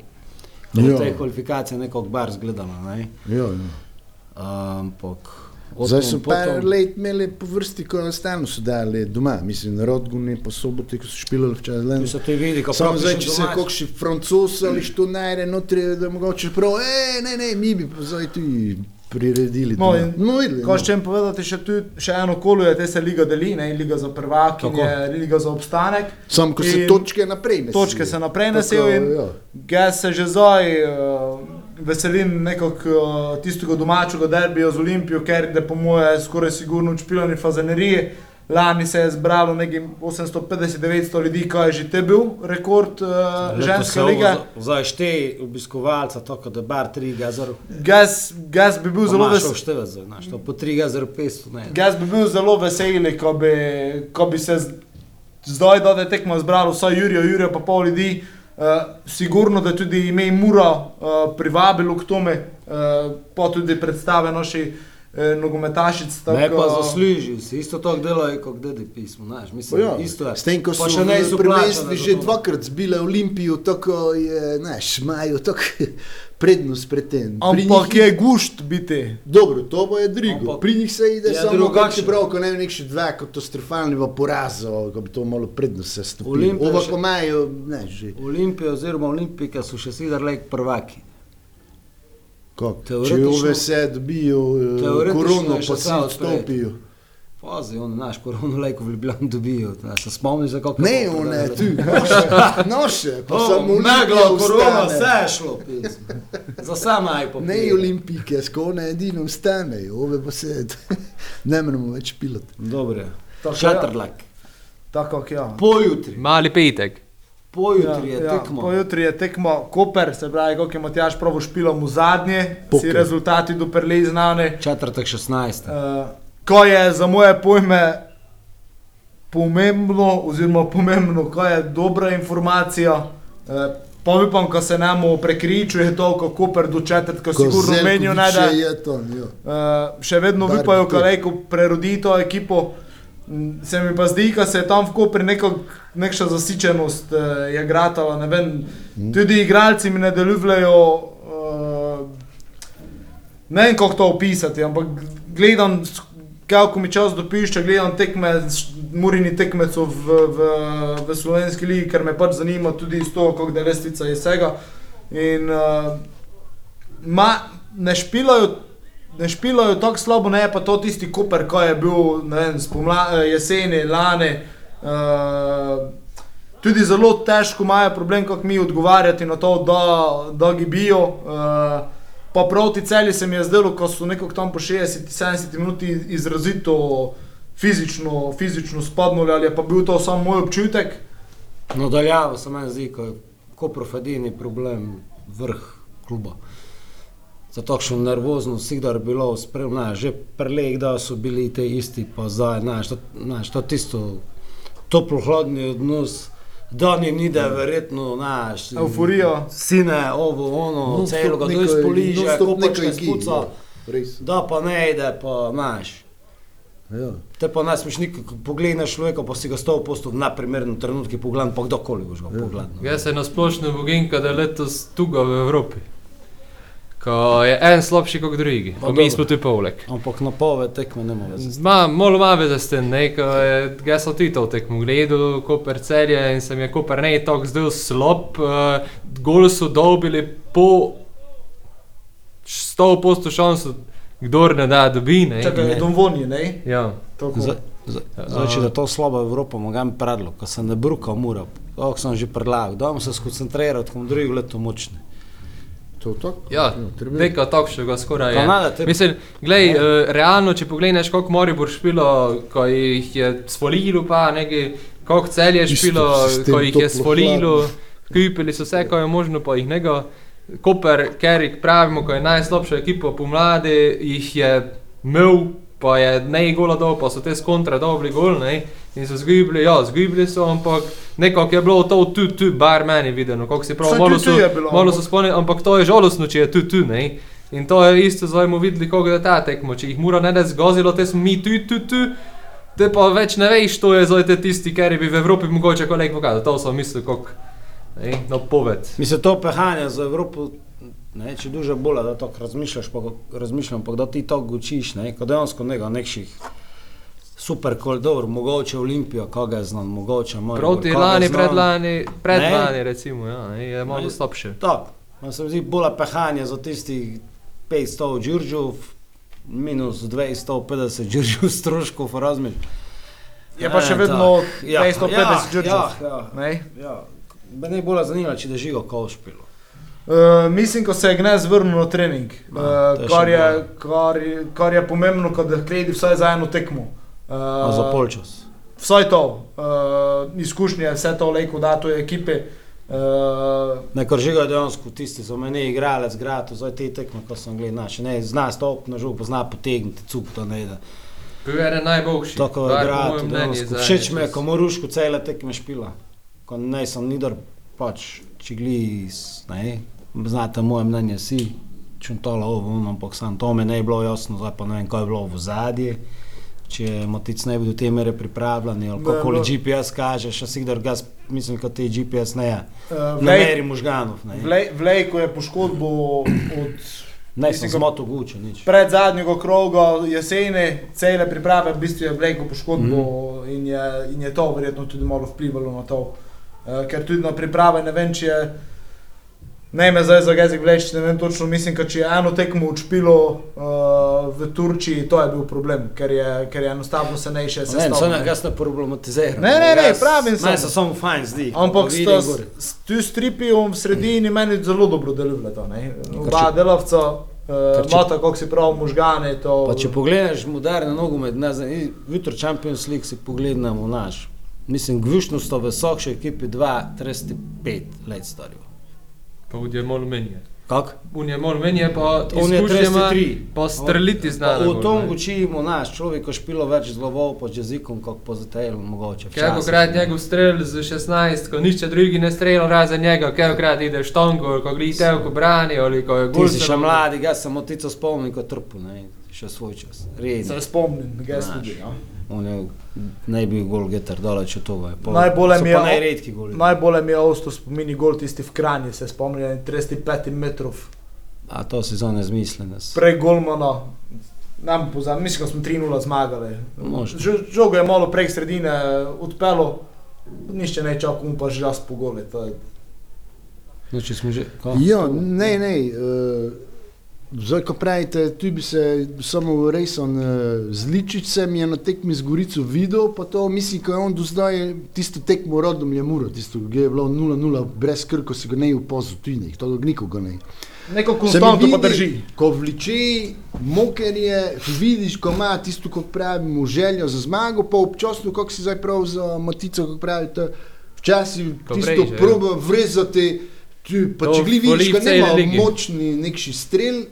Ja. te kvalifikacije nekako bar zgledala, ne. Ja, ja. Ampak... Zdaj so par potom- let imeli po vrsti, ko enostavno so dali doma, mislim, na Rodguni, pa sobote, ko so špilali včasih Tu len. se to vidi, ko Samo prav zdaj, piše če se domač. kakšni francos ali što najde notri, da mogoče prav, e, ne, ne, mi bi pa zdaj tu priredili. No, to. in no, videli, Ko no. še povedati, še, tu, še eno kolo je, te se liga deli, ne, liga za prvaki, Tako. liga za obstanek. Sam, ko se točke naprej nesijo. Točke se naprej nesijo in ja. Jaz se že zdaj uh, veselim nekako uh, tistega domačega derbija z Olimpijo, ker je po moje skoraj sigurno učpilani fazanerije. Lani se je zbralo nekaj 850-900 ljudi, kaj je že te bil rekord uh, ženske lige. Zdaj štej obiskovalca, tako da bar 3 gazar. Jaz, jaz bi bil zelo vesel. Števec, znaš, to po 3 gazar 500, ne. Jaz bi bil zelo vesel, ko bi, ko bi se zdaj, da je tekmo zbralo vsaj Jurijo, Jurijo pa pol ljudi. Uh, sigurno, da tudi ime Mura uh, privabilo k tome, uh, pa tudi predstave naši uh, nogometašic. Ne tako- pa zaslužil si, isto tako delajo kot DD pismo, znaš, Pa mislim, Ja, isto je. S tem, ko Pa so še ne za že to. dvakrat zbile Olimpijo, tako je, znaš, imajo tako [laughs] prednost pred tem. Ampak njih- je gušt biti. Dobro, to bo je drugo. Ampak Pri njih se ide je samo drugače. drugače. Prav, ko ne vem, nek še dva katastrofalnega poraza, ko bi to malo prednost se stopilo. Olimpija še- imajo, ne, že. Olimpija oziroma Olimpika so še sedar lek prvaki. Kako? Če Teoretično- ove se dobijo Teoretično korono, je pa odprto. odstopijo. Pazi, on naš koronu lejko v Ljubljani dobijo. Se spomniš, za kako Ne, one, prodajali? tu, noše, noše, pa O, samo Olimpija korona, ostane. vse je šlo. Za sam najpo. Ne olimpijke, skone edino vstanejo, ove pa se [laughs] ne moremo več pilati. Dobro. Šatrlak. Tako kot ja. Pojutri. Mali petek. Pojutri je ja, tekmo. Pojutri je tekmo Koper, se pravi, kot je Matjaš pravo špilom v zadnje, Poker. si rezultati doprli znane. Četrtek 16. Uh, ko je za moje pojme pomembno, oziroma pomembno, ko je dobra informacija. Uh, pa upam, ko se nam prekričuje to, kako per do četrtka sigurno menijo, da Še je to, jo. uh, še vedno upajo, tek. kalejko prerodi to ekipo. Mm, Se mi pa zdi, da se je tam v Kopri neko, nekša zasičenost uh, je gratala. Ne vem, Mhm. tudi igralci mi ne delujejo. Uh, ne vem, kako to opisati, ampak gledam, kako mi čas dopišče, gledam tekme, murini tekmecev v, v, v slovenski ligi, ker me pač zanima tudi iz toho, kako je lestvica iz vsega. In uh, ma, ne špilajo. Ne špilajo tako slabo, ne pa to tisti Koper, ko je bil vem, spomla, eh, jeseni, lani. Uh, tudi zelo težko imajo problem, kako mi odgovarjati na to, da, da gibijo. Uh, pa proti celi se mi je zdelo, ko so nekako tam po 60-70 minuti izrazito fizično, fizično spadnili, ali je pa bil to samo moj občutek. No, daljavo se meni zdi, ko je koprofedini problem vrh kluba. Za takšno nervoznost, vsi, da je bilo spremljeno, že prelej, da so bili te isti, pa zdaj, znaš, to, znaš, to tisto toplo-hladni odnos, da ni ni, da je verjetno, znaš, Evforija. Sine, ovo, ono, Non-stop celo ga neko- dol spoliže, non-stop ko neko počne igri, spuca, ja, res. da pa ne ide, pa, znaš. Ja. Te pa ne smeš nikako pogledati človeka, pa si ga sto postov na primernem trenutku pogledati, pa kdorkoli boš ga pogledal. no. Jaz se nasplošno bogim, da je letos tuga v Evropi. Ko je en slabši kot drugi, Pa mi smo tu poleg. Ampak na pove tekme ne more veze. Ma, malo ima veze s tem, ne, ko je, jaz sem tudi to tekmo gledal, Koper celje in se mi je Koper ne tako zdel slab, uh, gol so dobili po 100% šanso, kdor ne da dobi, ne. Čakaj, ne. Dom vonji, ne? Ja. Zdaj, če je to slaba Evropa, mogam predlog, ko se ne bruka, mora. To sem že predlagal, da se skoncentrirati, ko drugo leto močne. To tako? Ja, treba- neka takšnega skoraj je. Kanada, te- Mislim, glej, Ja. uh, realno, če pogledaš, koliko Moribor špilo, ko jih je sfolilo, pa nekaj, koliko cel je Isto špilo, sistem ko jih je toplo sfolilo, kupili so vse, ko je možno, pa jih nego. Koper, Kerik, pravimo, ko je najslabša ekipa pomladi, jih je imel, pa je ne gola dol, pa so te skontra dobri gol, ne. In so zgubili, ja, zgubili so, ampak nekako je bilo to tu, tu, bar meni videno, kako si prav, Saj malo tu, tu so, bilo, malo ampak- so spomnili, ampak to je žalostno, če je tu, tu, ne. In to je isto, zdaj smo videli, kako je ta tekmo, če jih mora ne da zgozilo, te smo mi tu, tu, tu. Te pa več ne veš, to je zdaj tisti, ker bi v Evropi mogoče kolega pokazal. To sem mislil, kako, ne, no poved. Mislim, to pehanje za Evropo, ne, če duže bolje, da tako razmišljaš, pa razmišljam, pa da ti to učiš, ne, kot dejansko nekaj nekših super kol, dobro, mogoče Olimpijo, koga je znam, mogoče Maribor, Proti je lani, znam. predlani, predlani, Ne. recimo, ja, ne, je malo Ne. slabše. Tako, se mi zdi bolj pehanje za tistih 500 Đurđov, minus 250 žržil stroškov, razumeš. Je pa še Eh, vedno tak, ja, 250 ja, Đurđev. Ja, ja, Ne? ja. Ne bolj zanima, če da žigo kao špilo. Uh, mislim, ko se je Gnez vrnil na trening, uh, to je kar, je, kar, je, kar je pomembno, da kledi vsaj za eno tekmo. Uh, Za polčas. Vsaj to, uh, izkušnje, vse to lejko da to ekipe. Uh, Nekor žigo je dejansko tisti, so meni igralec, grad, zdaj te tekme, ko sem gledal, naš, ne, zna stop na žog, zna potegniti, cuk to ne da. Bil je eden najboljših. Tako je mnenju dejansko. Všeč mi je, ko moruško cele tekme špila. Ko ne sem nidor, pač, če gli, ne, znate moje mnenje, si, čuntala ovo, ampak sam to mi ne je bilo jasno, zdaj pa ne vem, kaj je bilo v zadnji. Če motic ne bi do te mere pripravljeni, ali Ne, kakoli no. GPS kaže, še si kdor gas, mislim, kot te GPS ne je. uh, Na meri možganov, ne. Vlejko je poškodbo od Ne, Mislim, sem ko- zmotil gučo, nič. pred zadnjega kroga jesene, cele priprave, v bistvu je Vlejko poškodbo mm. in, je, in je to verjetno tudi malo vplivalo na to. Uh, ker tudi na priprave ne vem, če je. Ne me zdaj za jezik vleč, ne vem točno, mislim, da če je eno tekmo učpilo uh, v Turčiji, to je bil problem, ker je, ker je enostavno se ne še Ne, so sestavljalo. ne, jaz ne problematiziram. Ne, ne, ne, Jaz- pravim Meni samo. se samo fajn zdi. Ampak s- tu stripijo v sredini meni zelo dobro delujeta. ne. Oba če- delavca uh, če- imata, kako si prav, možgane. To, Pa če pogledaš moderni nogomet, ne znam, jutro Champions League si pogledamo naš. Mislim, gvišno sto visokše ekipe 2, 35 let starijo. Pa je malo menje. Kak? Un je malo menje, pa On je izkušnjama, 33. pa streliti zna. V tom učimo naš človek, ko špilo več z glavo, pa z jezikom, kot po zatelju mogoče. Kako krat njegov strel z 16, ko nišče drugi ne strelil razen njega, kako krat ide štongo, ko glitev, ko brani ali ko je Ti gol. si še mladi, jaz sem otico spomnim kot trpu, ne, še svoj čas. Redni. se spomnim, ga tudi. Ja. On je ne bi gol getter daleč od pa- Najbolje mi je- najredki goli. Najbolje mi je ostalo spomini gol tisti v Kranji, se spomnim, 35 metrov. A to sezone Prej golmana, nam pozam, mislim, da smo 3-0 zmagali. Žogo je malo prek sredine odpelo, nišče ne čakal, um pa že jaz po gole. je- No, smo že. Ja, ne, ne. Uh, zdaj, ko pravite, tu bi se samo rejson uh, z Ličicem je na tekmi z Gorico videl, pa to mislim, ko je on do zdaj tisto tekmo rodom je muro, tisto, ki je bilo 0-0 brez krko, si ga ne upozil tujnih, to nikoga ne. Neko konstantno pa drži. Ko vliče, moker je, vidiš, ko ima tisto, kot pravimo, željo za zmago, pa občasno, kako si zdaj prav za matico, kako pravite, včasih tisto vreže, ja. proba vrezati. Pa če gli vidiš, da ligi. močni neki strel,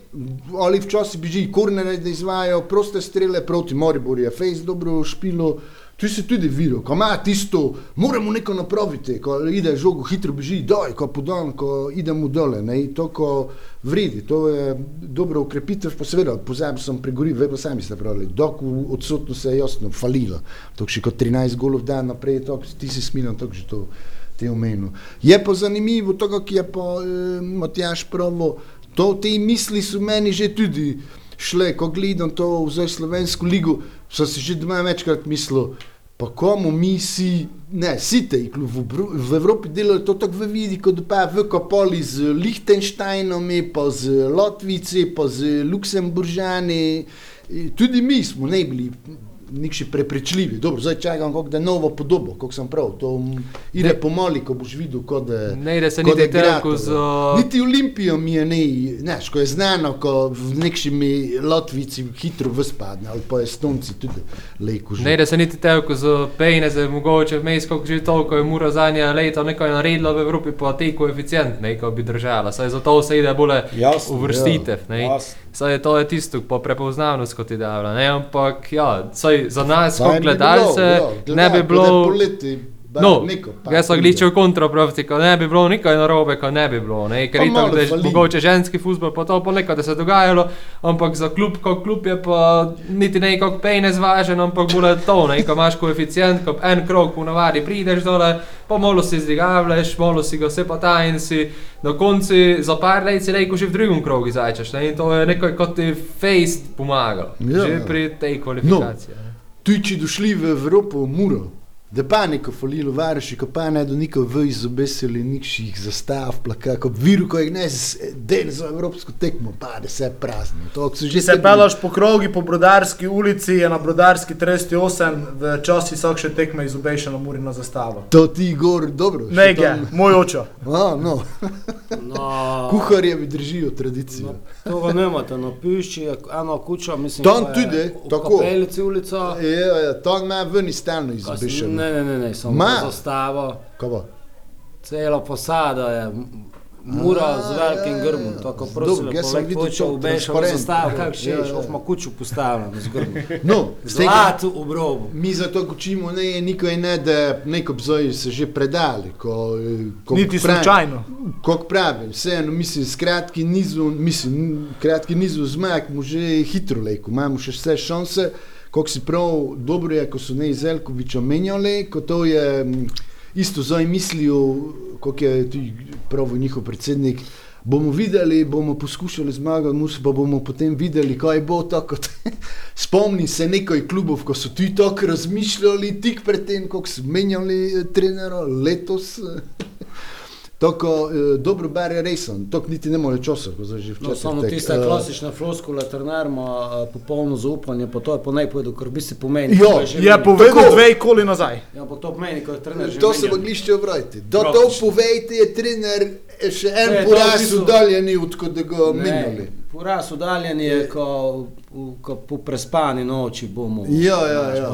ali včasih beži kornere, da izvajajo proste strele proti Moriboru, je Fejs dobro špilo. Tu si tudi videl, ko ima tisto, moramo nekaj napraviti, ko ide žogo, hitro beži, doj, ko podam, ko idemo dole, ne, to ko vredi, to je dobro ukrepitev, pa seveda, pozabil sem pregoril, ve pa sami ste pravili, dok v odsotno se je jasno falilo, to še kot 13 golov dan naprej, to, ti si smilen, to že to te omenil. Je pa zanimivo, to, ki je pa eh, Matjaš pravo, to te misli so meni že tudi šle, ko gledam to v slovensko ligo, sem si že doma večkrat mislil, pa komu mi si, ne, si te, v, v Evropi delajo to tako v vidi, kot pa v Kopoli z Liechtensteinom, pa z Lotvici, pa z Luksemburžani, Eh, tudi mi smo ne bili nikši prepričljivi. Dobro, zdaj čakam, kako da je novo podobo, kako sem prav, to m, ide Ne. pomali, ko boš videl, kot da je. Ne se da niti je telko Gratovo. z... Niti Olimpijo mi je ne, znaš, ko je znano, ko v nekšimi Lotvici hitro vspadne, ali pa Estonci tudi lejko že. Ne ide se niti telko z pejne, za mogoče vmes, koliko že toliko je mura zadnja leta nekaj naredila v Evropi, pa te koeficient nekaj bi držala. Saj zato se ide bolje Jasno, uvrstitev. ne. Saj je to je tisto, pa prepoznavnost, kot je dala. Ne, ampak ja, saj za nas, kot bi gledalce, bilo, ja, ne bi gledaj, ko da bilo. poleti, No, neko, jaz sem gličil kontra proti, ko ne bi bilo nikaj narobe, ko ne bi bilo. Ne? Ker itak, da je mogoče ženski futbol, pa to pa nekaj, da se je dogajalo, ampak za klub, kot klub je pa niti nekako pejne zvažen, ampak bolj to, ne? ko imaš koeficient, ko en krok v navadi prideš dole, pa malo si zdigavljaš, malo si ga vse pa ta in si na koncu za par let si rekel že v drugem krogu zajčeš. Ne? In to je nekaj, kot ti face pomaga, Ja, že ja. pri tej kvalifikaciji. No. Tuji, če došli v Evropo, muro, Da pa neko folilo variši, ko pa ne do niko v izobesili nikših zastav, plaka, ko viru, ko je ne den za evropsko tekmo, pa da se prazni. Že se tekme- pelaš po krogi po Brodarski ulici, je na Brodarski 38, v časi so še tekme izobešeno Murino zastavo. To ti gor, dobro. Ne, tam- moj očo. [laughs] A, no. No, [laughs] Kuharjevi držijo tradicijo. No, to ga nemate, no pišči, eno kučo, mislim, Tam je tudi, tako. Kapelici ulico. Ja, ja, to ima ven iz stalno izobešeno. Ne, ne, ne, ne, samo Ma. zastavo. Celo posado je, mura A, z velikim ja, ja. tako prosim, jaz sem videl kučo to v bešo transparent. zastavo, kak Ja, še, ja. ja, ima kučo postavljeno z grbom. [laughs] No, Zlat v obrobu. Mi zato učimo, ne, niko je ne, da neko obzoj se že predali. Ko, eh, ko Niti pravi- slučajno. Kot pravim, vseeno, mislim, s kratkim nizom, mislim, kratki nizom zmag mu že hitro leko, imamo še vse šanse. Kako si prav dobro je, ko so ne iz Elkoviča menjali, ko to je m, isto zdaj mislijo, kot je tudi prav njihov predsednik. Bomo videli, bomo poskušali zmagati, mus, pa bomo potem videli, kaj bo tako. [laughs] Spomnim se nekaj klubov, ko so tudi tako razmišljali, tik pred tem, ko so menjali eh, trenera letos. Tako eh, dobro bere resen, tako niti ne more časa, ko zdaj že No, včasih. samo tek, tista eh, klasična floskula, trener ima eh, popolno zaupanje, pa to je po najpojedu, kar bi se pomeni. Jo, Je menja. povedal dve koli nazaj. Ja, ampak to pomeni, ko je trener že To se menjan. mogli še obrati. Do to povejte, je trener eh, še en Ne, poraz bistvu- udaljen, odkud da ga menjali. Poraz udaljen je, ko, ko po prespani noči bomo. Ja, ja, ja.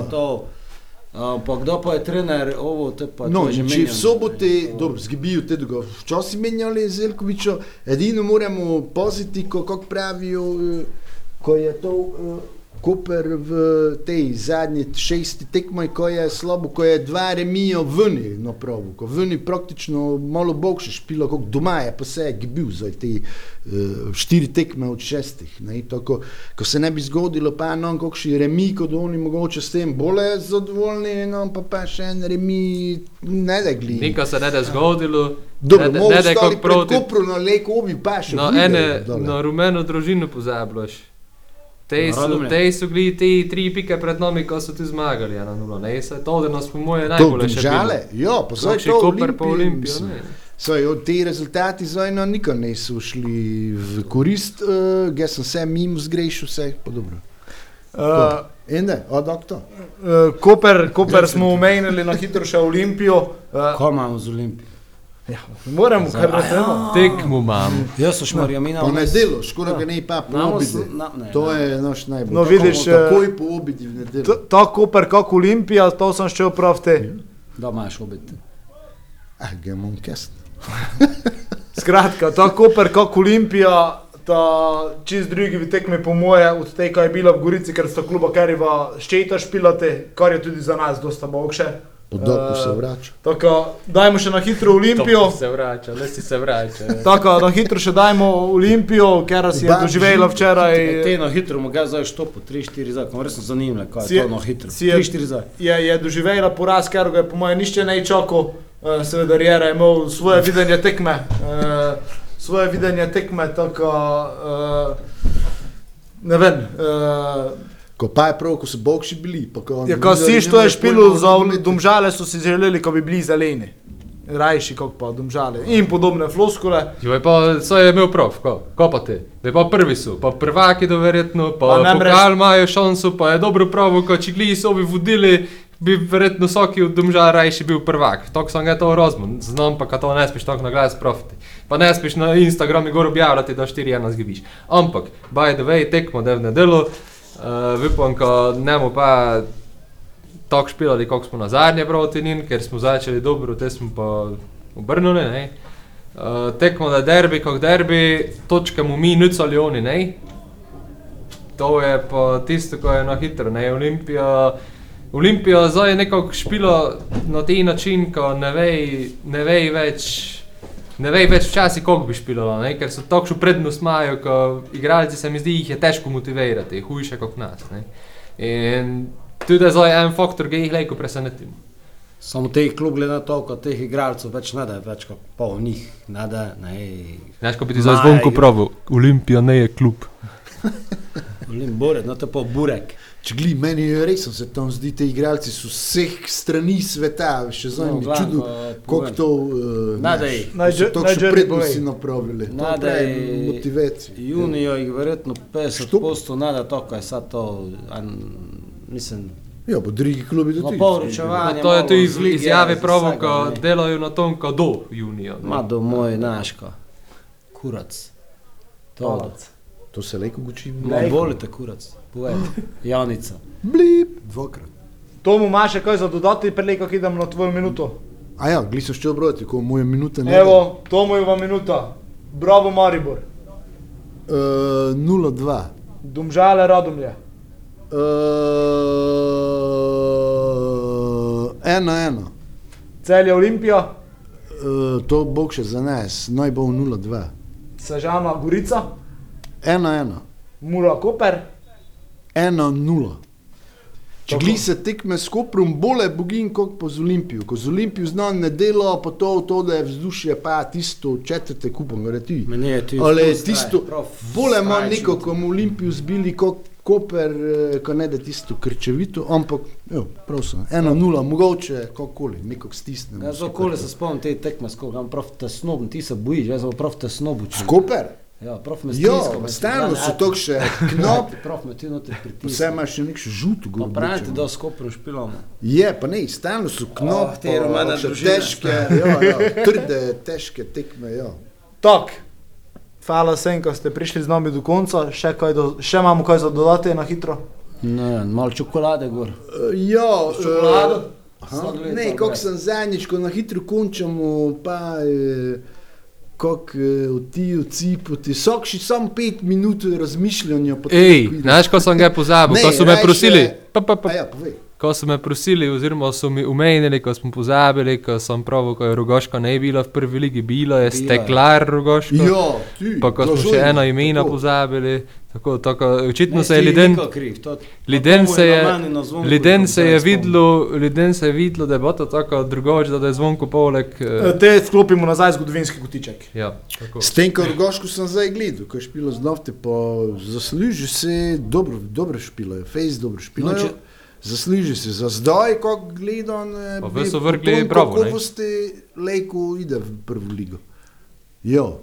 Ampak kdo pa je trener, ovo te pa No, že in če v sobote, dobro, zgibijo te dolgo, včasih menjali Zelkoviča, edino moramo paziti, ko kako pravijo, eh, ko je to eh, Koper v tej zadnji šesti tekmoj, ko je slabo, ko je dva remija vni na pravu, ko vni praktično malo boljše špilo, kot doma je pa se je gibil za te uh, štiri tekme od šestih. Ne, tako, ko se ne bi zgodilo, pa no, kakšni remi, kot oni mogoče s tem bolje zadovoljni, no pa pa še en remi ne da gledi. Nikar se ne da zgodilo, Dobro, ne, ne da stali kako proti. Kopru na leku, obi pa še No, videli ene, dole. na rumeno družino pozabljaš. Te so, Radomlje. te so bili ti tri pike pred nami, ko so ti zmagali. Ne, se to, da nas po moje To najbolje še ja, pa zdaj Zdaj to Koper pa Olimpiji, od te rezultati zdaj no, nikoli niso šli v korist, uh, jaz sem se mimo zgrešil, vse pa dobro. Uh, In ne, od doktor. uh, Koper, Koper smo omenili na hitro še Olimpijo. Uh, Ko imamo z Olimpijo? Ja, moramo kar razumeti. Tekmo imam. Jaz so šmarja mina. Pa ne delo, škoda ga ne pa po Namo obidi. s- na- ne, To na- je naš najbolj. No, Tako vidiš, bomo eh, Takoj po obidi v Ta- nedeljo. Ta Koper, kako Olimpija, to sem še prav te. Da imaš obet. Ah, ga imam kest. [laughs] Skratka, ta Koper, kako Olimpija, ta čist drugi tekme po moje od tega, kar je bila v Gorici, ker sta kluba Keriva ščeta špilate, kar je tudi za nas dosta bogše. Po doku se Eh, vrača. Tako, dajmo še na hitro Olimpijo. Se vrača, le si se vrača. Tako, na hitro še dajmo Olimpijo, ker si je doživela včeraj. Te na hitro, ga zdaj štopo, 3-4 zdaj, kam resno zanimivo, kaj Si je je- to na hitro. si je- 3-4 zdaj. Je, je doživela poraz, ker ga je po mojem nišče ne čakal, uh, seveda Rjera je imel svoje videnje tekme. Uh, svoje videnje tekme, tako ne vem. Ko pa je prav, ko so bogši bili. Pa ko ja, ko si to je špilo za domžale, so si želeli, ko bi bili zeleni. Rajši kot pa domžale. In podobne floskule. Jo je pa, so je imel prav, ko, ko pa te. Je pa prvi so, pa prvaki do verjetno, pa, Pa pokal imajo šanso, pa je dobro pravo, ko če gliji so bi vodili, bi verjetno vsaki od domžal rajši bil prvak. Tako sem ga to razumel, znam pa, ka to ne smeš tako na glas profiti. Pa ne smeš na Instagramu gor objavljati, da 4-1 zgibiš. Ampak, by the way, tekmo da v nedelo, uh, vipam, ko nemo pa tako špilali, kot smo na zadnje proti njim, ker smo začeli dobro, te smo pa obrnili. ne. Uh, tekmo da derbi, kot derbi, točke mu mi nucali oni, ne. To je pa tisto, ko je na hitro, ne. Olimpija, Olimpija zdaj je nekako špilo na tej način, ko ne ve, ne ve več. Ne ve več včasih, kako bi špilalo, ne? ker so tako prednost imajo, ko igralci se mi zdi, jih je težko motivirati, je hujše kot nas. Ne? In tudi zdaj en faktor, ki jih lahko presenetimo. Samo teh klub glede na to, kot teh igralcev več ne da, več kot pol njih, ne da. Znaš, ko bi ti zdaj zvonko pravil, Olimpija ne je klub. Olim burek, no to pa burek. Če gli, meni je res, se tam zdi, te igralci so vseh strani sveta, še zdaj No, mi je Blanko, čudo, kako to, uh, že- še prednosti povej. napravili. Nadej, motivacija. Junijo jih verjetno 50 Što? posto nada to, kaj sad to, an, mislim, Ja, bo drugi klubi do No, tega. poročevanje. To je tudi z lige, izjave vsega, ko delajo na tom, ko do junija. ne. Ma do moj naško, kurac. To, To se leko guči. no, volite kurac, povejte, Janica. Blip, dvakrat. Tomu ima še kaj za dodati, preleko idem na tvojo minuto. A ja, gli so še obroti, ko moje minute ne. Evo, Tomu je minuta. Bravo Maribor. Uh, 0-2. Domžale Radomlje. Uh, 1-1. Celje Olimpija, Uh, to bo še za nas, naj bo 0-2. Sežana Gorica, 1-1. Mura Koper. 1-0. Če Tako. gli se tekme s Koprom, bolje bogin kot pa z Olimpijo. Ko z Olimpijo zna ne delo, pa to, to da je vzdušje, pa tisto četrte kupom, gre ti. Meni je tu Ali tisto, bolje ima neko, ko mu Olimpijo zbili kot Koper, eh, ko ne da tisto krčevito, ampak, jo, prav sem, 1-0, mogoče, kakoli, nekog stisnemo. Jaz okoli se spomnim te tekme, skoga, imam prav tesno, ti se bojiš, jaz sem prav tesno bučil. Koper? Ja, prav me Jo, stalno stiska. so to še [laughs] knop, [laughs] Prav me ti noter vse pritiska. imaš še nek še žuto Pa gor. pravite, da skopro špilamo. Je, pa ne, stalno so knop, Oh, te še družine. težke, trde, težke tekme, ja. Tak. Hvala vsem, ko ste prišli z nami do konca. Še, kaj do, še imamo kaj za dodati na hitro. Ne, malo čokolade gor. Uh, ja, Čokolado? Sladoled Ne, kako sem zadnjič, ko na hitro končamo, pa eh, kako eh, ti ocipu, ti sokši samo pet minut razmišljanja. Ej, znaš, ko sem ga pozabil, Ne, ko so me prosili. Pa, pa, pa, A ja, povej. ko so me prosili, oziroma so mi umenili, ko smo pozabili, ko sem prav, ko je Rogoška ne bila v prvi ligi, bilo je Bila je. steklar Rogoška. Ja, ti. Pa ko smo še eno tako. pozabili, tako, tako očitno Ne, se je Liden to se je, Liden se je videlo, Liden se je videlo, da bo to tako drugače, da je zvonko poleg. E, eh, Te sklopimo nazaj zgodovinski kotiček. Ja, tako. S tem, ko Rogoško sem zdaj gledal, ko je špilo z nafte, pa zasluži se dobro, dobro špilo je, face dobro špilo No, je. če- Zasluži se za zdaj, ko gledam, Pa vi so vrgli ne? Kako boste lejko ide v prvo ligo? Jo.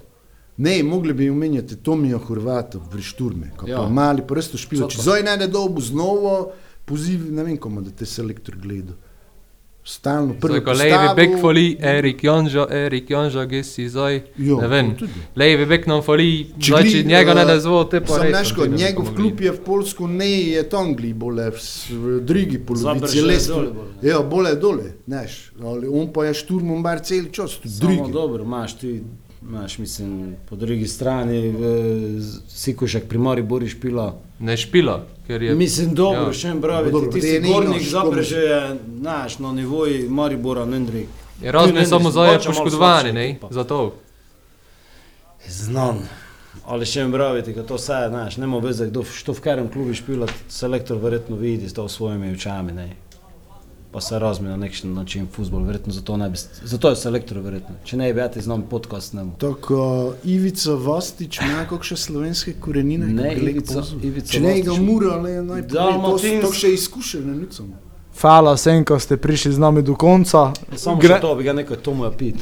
Ne, mogli bi omenjati Tomija Horvata v Šturme, ko Ja. pa mali prsto pa? zdaj ne da dolgo znovo, poziv, ne vem komu, da te selektor gleda. Stalno prvo Tako, levi bek foli, Erik Jonžo, Erik Jonžo, gesi zdaj. Jo, Ne vem, levi bek nam foli, če njega ne eh, da zvo, te pa Sam neško, ne njegov klub je v Polsku, ne je to Angliji, bolje v drugi polovici Zabrže je lestve. dole bolj, Ja, bolje dole, neš. Ali on pa je šturmom bar cel čas, tudi Samo drugi. dobro, imaš ti, imaš, mislim, po drugi strani, eh, z- Sikošek pri Mori boriš pila. Ne špilo, ker je. Mislim, dobro, Ja. še en pravi, Dobro, ti si gornik naš, Zabrže je, znaš, na nivoju Maribora, Nendri. Je razne samo zdaj Mogoče malo poškodovani, ne? ekipa. Zato. Znam. Ali še en pravi, da to vse, znaš, nema veze, kdo što v katerem klubu špila, selektor verjetno vidi to v svojimi očami, ne. Pa se razmi na nek način futbol, verjetno zato ne bi, zato je selektor verjetno. Če ne bi jati z nami podcast, ne bo. Tako Ivica Vostič ima kakšne slovenske korenine? Ne, Ivica-. Ivica Če ne ga mura, ali naj pove, to, Dalmatinsk- to še izkušene nicom. Hvala vsem, ko ste prišli z nami do konca. Samo Gre- to bi ga nekaj tomu pit.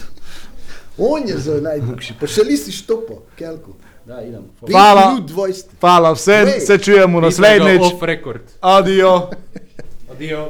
On je za najdlhši, pa še lisi štopo, kelko. Da, idem. Hvala. minut, 20. Hvala vsem, se čujemo naslednjič. Adijo. Adijo.